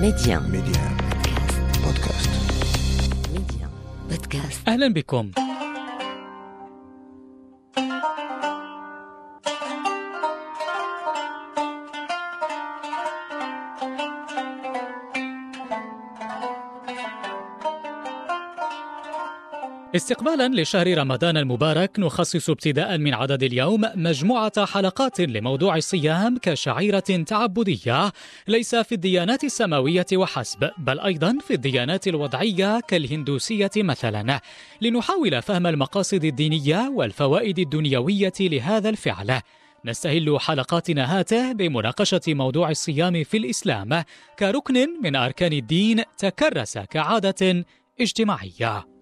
ميديان ميديان بودكاست. ميديان بودكاست. أهلا بكم. استقبالا لشهر رمضان المبارك نخصص ابتداء من عدد اليوم مجموعة حلقات لموضوع الصيام كشعيرة تعبدية ليس في الديانات السماوية وحسب بل أيضا في الديانات الوضعية كالهندوسية مثلا. لنحاول فهم المقاصد الدينية والفوائد الدنيوية لهذا الفعل. نستهل حلقاتنا هاته بمناقشة موضوع الصيام في الإسلام كركن من أركان الدين تكرس كعادة اجتماعية.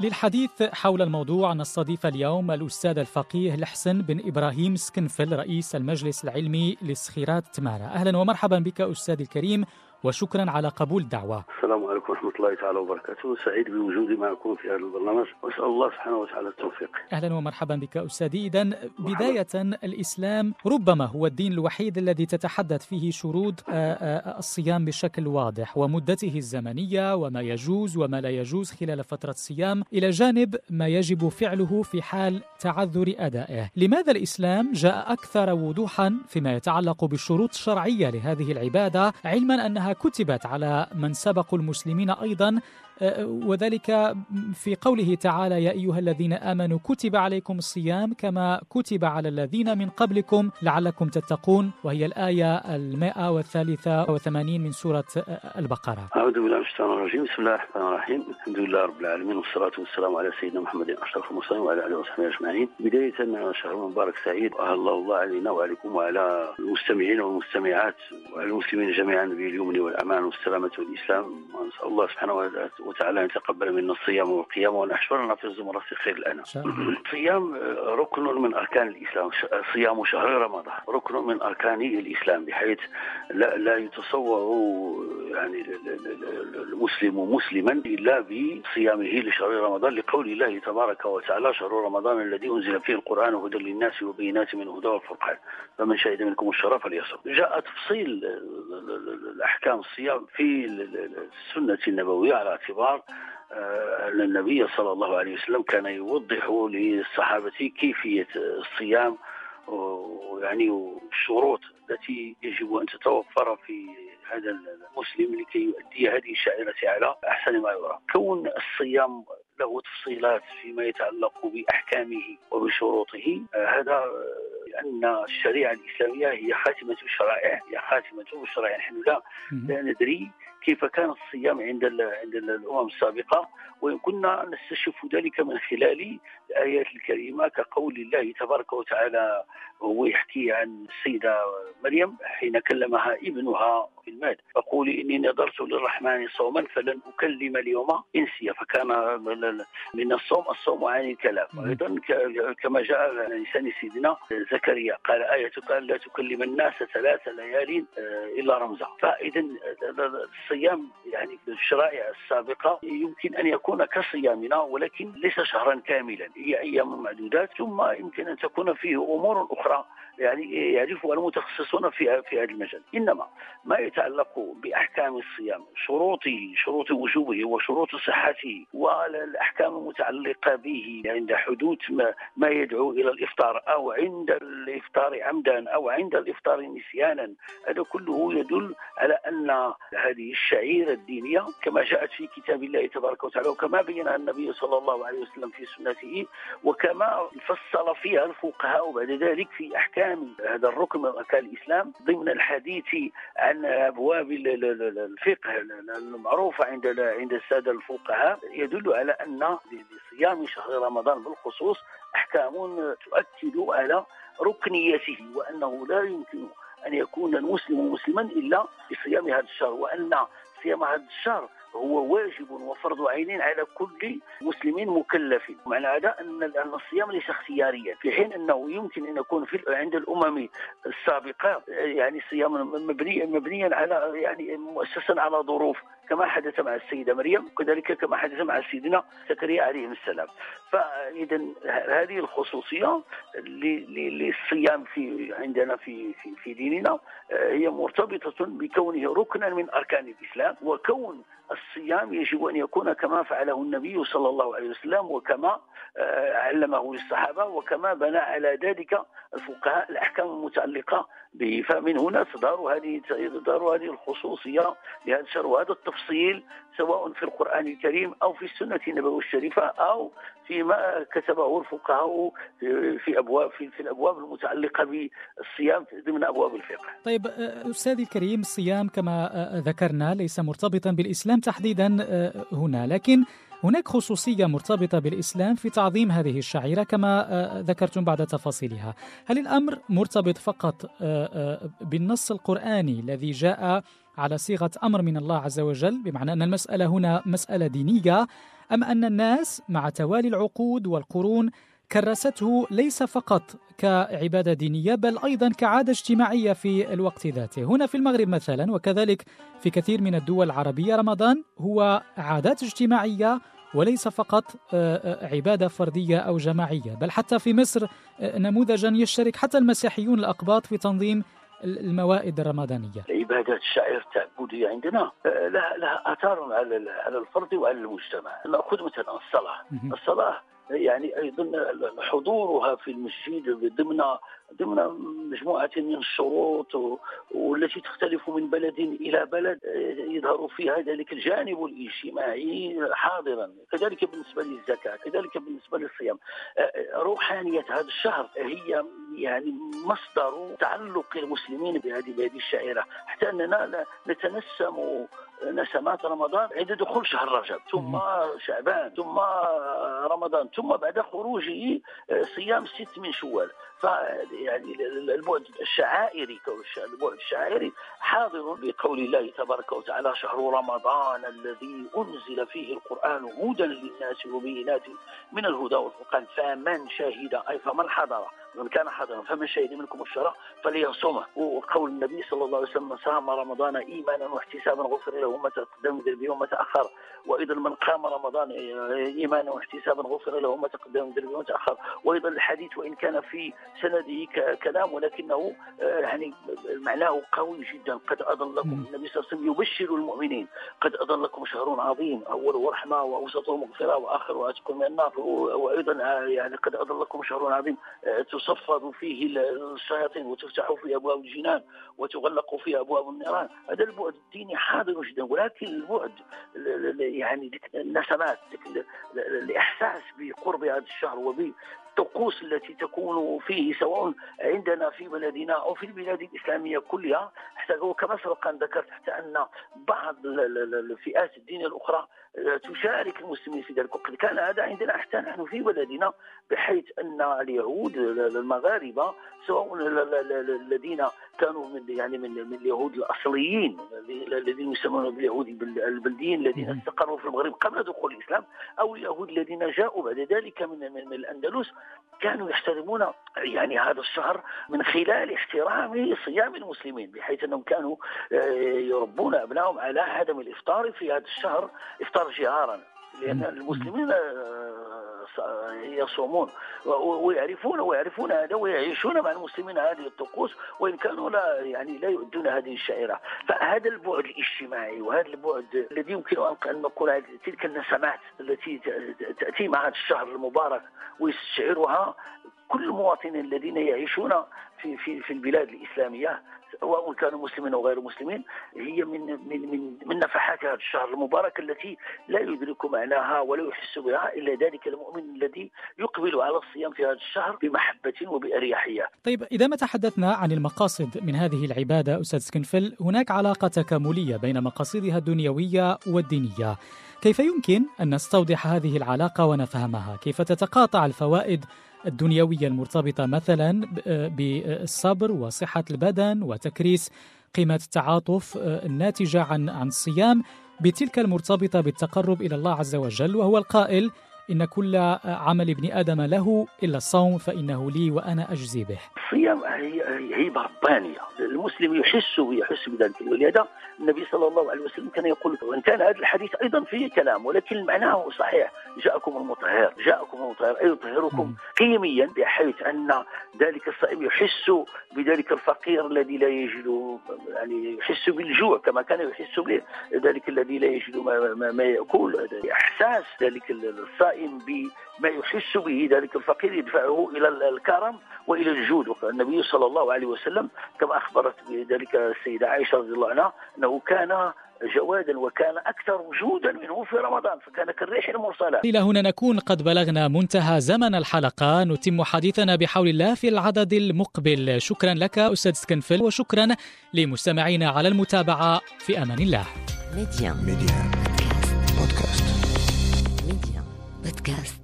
للحديث حول الموضوع نستضيف اليوم الأستاذ الفقيه الحسن بن إبراهيم سكنفل رئيس المجلس العلمي لسخيرات تمارا أهلا ومرحبا بك أستاذ الكريم. وشكرا على قبول الدعوة السلام عليكم ورحمة الله تعالى وبركاته. سعيد بوجودي معكم في هذا البرنامج. وأسأل الله سبحانه وتعالى التوفيق. أهلا ومرحبا بك أستاذي. إذا بداية الإسلام ربما هو الدين الوحيد الذي تتحدث فيه شروط آه، آه، الصيام بشكل واضح ومدته الزمنية وما يجوز وما لا يجوز خلال فترة الصيام إلى جانب ما يجب فعله في حال تعذر أدائه. لماذا الإسلام جاء أكثر وضوحا فيما يتعلق بالشروط الشرعية لهذه العبادة؟ علما أنها كتبت على من سبقوا المسلمين أيضا آه، وذلك في قوله تعالى يا أيها الذين آمنوا كتب عليكم الصيام كما كتب على الذين من قبلكم لعلكم تتقون وهي الآية المائة والثالثة وثمانين من سورة آه، البقرة. أعوذ بالله من الشيطان الرجيم. بسم الله الرحمن الرحيم. الحمد لله رب العالمين والصلاة والسلام على سيدنا محمد أشرف المرسلين وعلى آله وصحبه أجمعين. بداية شهر مبارك سعيد وأهل الله علينا وعليكم وعلى المستمعين والمستمعات وعلى المسلمين جميعا والأمان والسلامة والإسلام. ونسأل الله سبحانه وتعالى أن يتقبل منا الصيام والقيام وأن يحشرنا في زمرة خير الأنام. الصيام ركن من أركان الإسلام. ش- صيام شهر رمضان. ركن من أركان الإسلام بحيث لا, لا يتصور يعني ال- ال- المسلم مسلما إلا بصيامه لشهر رمضان لقول الله تبارك وتعالى شهر رمضان الذي أنزل فيه القرآن هدى للناس وبينات من الهدى والفرقان. فمن شهد منكم الشهر فليصم جاء تفصيل ال- الأحكام الصيام في ال- ال- السنة النبوية على اعتبار آه، أن النبي صلى الله عليه وسلم كان يوضح للصحابة كيفية الصيام ويعني والشروط التي يجب أن تتوفر في هذا المسلم لكي يؤدي هذه الشعيرة على أحسن ما يرام كون الصيام له تفصيلات فيما يتعلق بأحكامه وبشروطه آه، هذا لأن الشريعة الإسلامية هي خاتمة الشرائع هي خاتمة الشرائع نحن لا لا ندري كيف كان الصيام عند عند ال- الأمم السابقة. وإن كنا نستشف ذلك من خلال الآيات الكريمة كقول الله تبارك وتعالى وهو يحكي عن السيدة مريم حين كلمها ابنها في المال. فقولي إني نذرت للرحمن صوما فلن أكلم اليوم انسيا فكان من الصوم الصوم عن الكلام. أيضا كما جاء على لسان سيدنا زكريا قال ايتك الا تكلم الناس ثلاث ليال آه، إلا رمزا. فاذا الصيام يعني الشرائع السابقة يمكن أن يكون كصيامنا ولكن ليس شهرا كاملا هي أيام معدودات ثم يمكن أن تكون فيه أمور أخرى يعني يعرفها المتخصصون في في هذا المجال. إنما ما يتعلق بأحكام الصيام شروطه شروط وجوبه وشروط صحته والأحكام المتعلقة به عند حدوث ما, ما يدعو إلى الإفطار أو عند الإفطار عمدا أو عند الإفطار نسيانا هذا كله يدل على أن هذه الشعيرة الدينية كما جاءت في كتاب الله تبارك وتعالى وكما بينها النبي صلى الله عليه وسلم في سنته وكما فصل فيها الفقهاء بعد ذلك في أحكام هذا الركن من أركان الإسلام ضمن الحديث عن ال- الفقه المعروفه عند عند السادة الفقهاء يدل على أن لصيام شهر رمضان بالخصوص أحكام تؤكد على ركنيته وأنه لا يمكن أن يكون المسلم مسلما إلا بصيام هذا الشهر وأن صيام هذا الشهر هو واجب وفرض عين على كل مسلم مكلف. معنى هذا أن الصيام ليس اختياريا في حين أنه يمكن أن يكون في عند الأمم السابقة يعني الصيام مبني مبنيا على يعني مؤسسا على ظروف كما حدث مع السيدة مريم وكذلك كما حدث مع سيدنا زكريا عليه السلام. فإذا هذه الخصوصية للصيام في عندنا في في, في ديننا آه، هي مرتبطة بكونه ركنا من أركان الإسلام وكون الصيام يجب أن يكون كما فعله النبي صلى الله عليه وسلم وكما آه، علمه للصحابة وكما بنى على ذلك الفقهاء الأحكام المتعلقة فمن هنا تدار هذه تدار هذه الخصوصية لهذا الشهر وهذا التفصيل سواء في القرآن الكريم أو في السنة النبوية الشريفة أو فيما كتبه الفقهاء في أبواب في, في الأبواب المتعلقة بالصيام ضمن أبواب الفقه. طيب أستاذي الكريم الصيام كما ذكرنا ليس مرتبطا بالإسلام تحديدا هنا. لكن هناك خصوصية مرتبطة بالإسلام في تعظيم هذه الشعيرة كما ذكرتم بعد تفاصيلها. هل الأمر مرتبط فقط بالنص القرآني الذي جاء على صيغة أمر من الله عز وجل بمعنى أن المسألة هنا مسألة دينية أم أن الناس مع توالي العقود والقرون كرسته ليس فقط كعبادة دينية بل أيضا كعادة اجتماعية في الوقت ذاته. هنا في المغرب مثلا وكذلك في كثير من الدول العربية رمضان هو عادات اجتماعية وليس فقط آه، آه، عبادة فردية أو جماعية. بل حتى في مصر آه، نموذجا يشترك حتى المسيحيون الأقباط في تنظيم الموائد الرمضانية. عبادة الشعائر التعبدية عندنا لها لها آثار على على الفرد وعلى المجتمع. نأخذ مثلا الصلاة. الصلاة يعني أيضا حضورها في المسجد ضمن ضمن مجموعة من الشروط والتي تختلف من بلد إلى بلد يظهر فيها ذلك الجانب الاجتماعي حاضرا. كذلك بالنسبة للزكاة كذلك بالنسبة للصيام. روحانية هذا الشهر هي يعني مصدر تعلق المسلمين بهذه بهذه الشعيره حتى أننا نتنسم نسمات رمضان عند دخول شهر رجب ثم شعبان ثم رمضان ثم بعد خروجه صيام ست من شوال. فيعني البعد الشعائري البعد الشعائري حاضر بقول الله تبارك وتعالى شهر رمضان الذي أنزل فيه القرآن هدى للناس وبينات من الهدى والفرقان فمن شهد أي فمن حضر. من كان حاضرا فمن شهد منكم الشرع فليصومه وقول النبي صلى الله عليه وسلم صام رمضان إيمانا واحتسابا غفر له ما تقدم من ذنبه وما تاخر وأيضا من قام رمضان إيمانا واحتسابا غفر له ما تقدم من ذنبه وما تاخر وأيضا الحديث وإن كان في سنده كلام ولكنه آه، يعني معناه قوي جدا. قد اضلكم النبي صلى الله عليه وسلم يبشر المؤمنين. قد اضلكم شهر عظيم اوله رحمة واوسطه مغفرة واخره اتقوا من النار. وأيضا آه، يعني قد اضلكم شهر عظيم. آه، تصفد فيه الشياطين وتفتح فيه أبواب الجنان وتغلق فيه أبواب النيران. هذا البعد الديني حاضر جدا ولكن البعد يعني النسمات الاحساس بقرب هذا الشهر وب الطقوس التي تكون فيه سواء عندنا في بلدنا أو في البلاد الإسلامية كلها. حتى كما سبق أن ذكرت حتى أن بعض الفئات الدينيه الأخرى تشارك المسلمين في ذلك وقد كان هذا عندنا حتى نحن في بلدنا بحيث أن اليهود المغاربة سواء الذين كانوا من يعني من من اليهود الأصليين الذين يسمون باليهود البلديين الذين استقروا في المغرب قبل دخول الإسلام أو اليهود الذين جاءوا بعد ذلك من من الأندلس كانوا يحترمون يعني هذا الشهر من خلال احترام صيام المسلمين بحيث أنهم كانوا آه، يربون أبنائهم على عدم الإفطار في هذا الشهر إفطار جهارا لأن المسلمين آه، يصومون. ويعرفون ويعرفون هذا ويعيشون مع المسلمين هذه الطقوس وإن كانوا لا يعني لا يؤدون هذه الشعيره فهذا البعد الاجتماعي وهذا البعد الذي يمكن ان نقول تلك النسمات التي تأتي مع هذا الشهر المبارك ويستشعرها كل المواطنين الذين يعيشون في في في البلاد الإسلامية سواء كانوا مسلمين أو غير مسلمين هي من من من من نفحات هذا الشهر المبارك التي لا يدرك معناها ولا يحس بها إلا ذلك المؤمن الذي يقبل على الصيام في هذا الشهر بمحبة وبأريحية. طيب إذا ما تحدثنا عن المقاصد من هذه العبادة أستاذ سكنفل هناك علاقة تكاملية بين مقاصدها الدنيوية والدينية. كيف يمكن أن نستوضح هذه العلاقة ونفهمها؟ كيف تتقاطع الفوائد الدنيوية المرتبطة مثلا بالصبر وصحة البدن وتكريس قيمة التعاطف آه، الناتجة عن عن الصيام. بتلك المرتبطة بالتقرب إلى الله عز وجل وهو القائل إن كل عمل ابن آدم له إلا الصوم فإنه لي وأنا أجزي به. الصيام هي ربانية المسلم يحس يحس بذلك ولهذا النبي صلى الله عليه وسلم كان يقول وإن كان هذا الحديث أيضا فيه كلام ولكن معناه صحيح. جاءكم المطهر جاءكم المطهر أي يطهركم قيميا بحيث أن ذلك الصائم يحس بذلك الفقير الذي لا يجد يعني يحس بالجوع كما كان يحس به ذلك الذي لا يجد ما, ما, ما يأكل. إحساس ذلك الصائم. بما يحس به ذلك الفقير يدفعه إلى الكرم وإلى الجود. النبي صلى الله عليه وسلم كما أخبرت بذلك السيدة عائشة رضي الله عنها أنه كان جوادا وكان أكثر جودا منه في رمضان فكان كالريح المرسلات. إلى هنا نكون قد بلغنا منتهى زمن الحلقة. نتم حديثنا بحول الله في العدد المقبل. شكرا لك أستاذ سكنفل وشكرا لمستمعينا على المتابعة. في أمان الله. ميديان ميديان بودكاست. ميديان بودكاست